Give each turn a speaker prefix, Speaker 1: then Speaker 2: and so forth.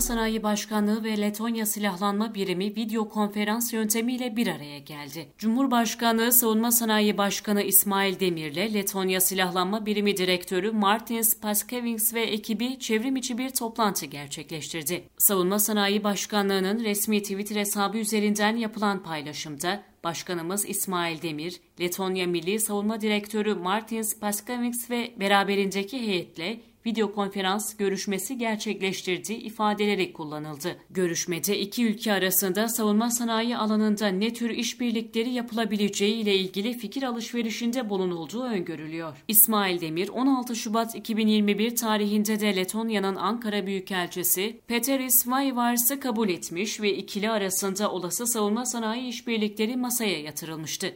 Speaker 1: Sanayi Başkanlığı ve Letonya Silahlanma Birimi video konferans yöntemiyle bir araya geldi. Cumhurbaşkanı Savunma Sanayi Başkanı İsmail Demir'le Letonya Silahlanma Birimi Direktörü Martins Paskevings ve ekibi çevrim içi bir toplantı gerçekleştirdi. Savunma Sanayi Başkanlığı'nın resmi Twitter hesabı üzerinden yapılan paylaşımda Başkanımız İsmail Demir, Letonya Milli Savunma Direktörü Martins Paskevings ve beraberindeki heyetle video konferans görüşmesi gerçekleştirdiği ifadeleri kullanıldı. Görüşmede iki ülke arasında savunma sanayi alanında ne tür işbirlikleri yapılabileceği ile ilgili fikir alışverişinde bulunulduğu öngörülüyor. İsmail Demir 16 Şubat 2021 tarihinde de Letonya'nın Ankara Büyükelçisi Peteris Vaivars'ı kabul etmiş ve ikili arasında olası savunma sanayi işbirlikleri masaya yatırılmıştı.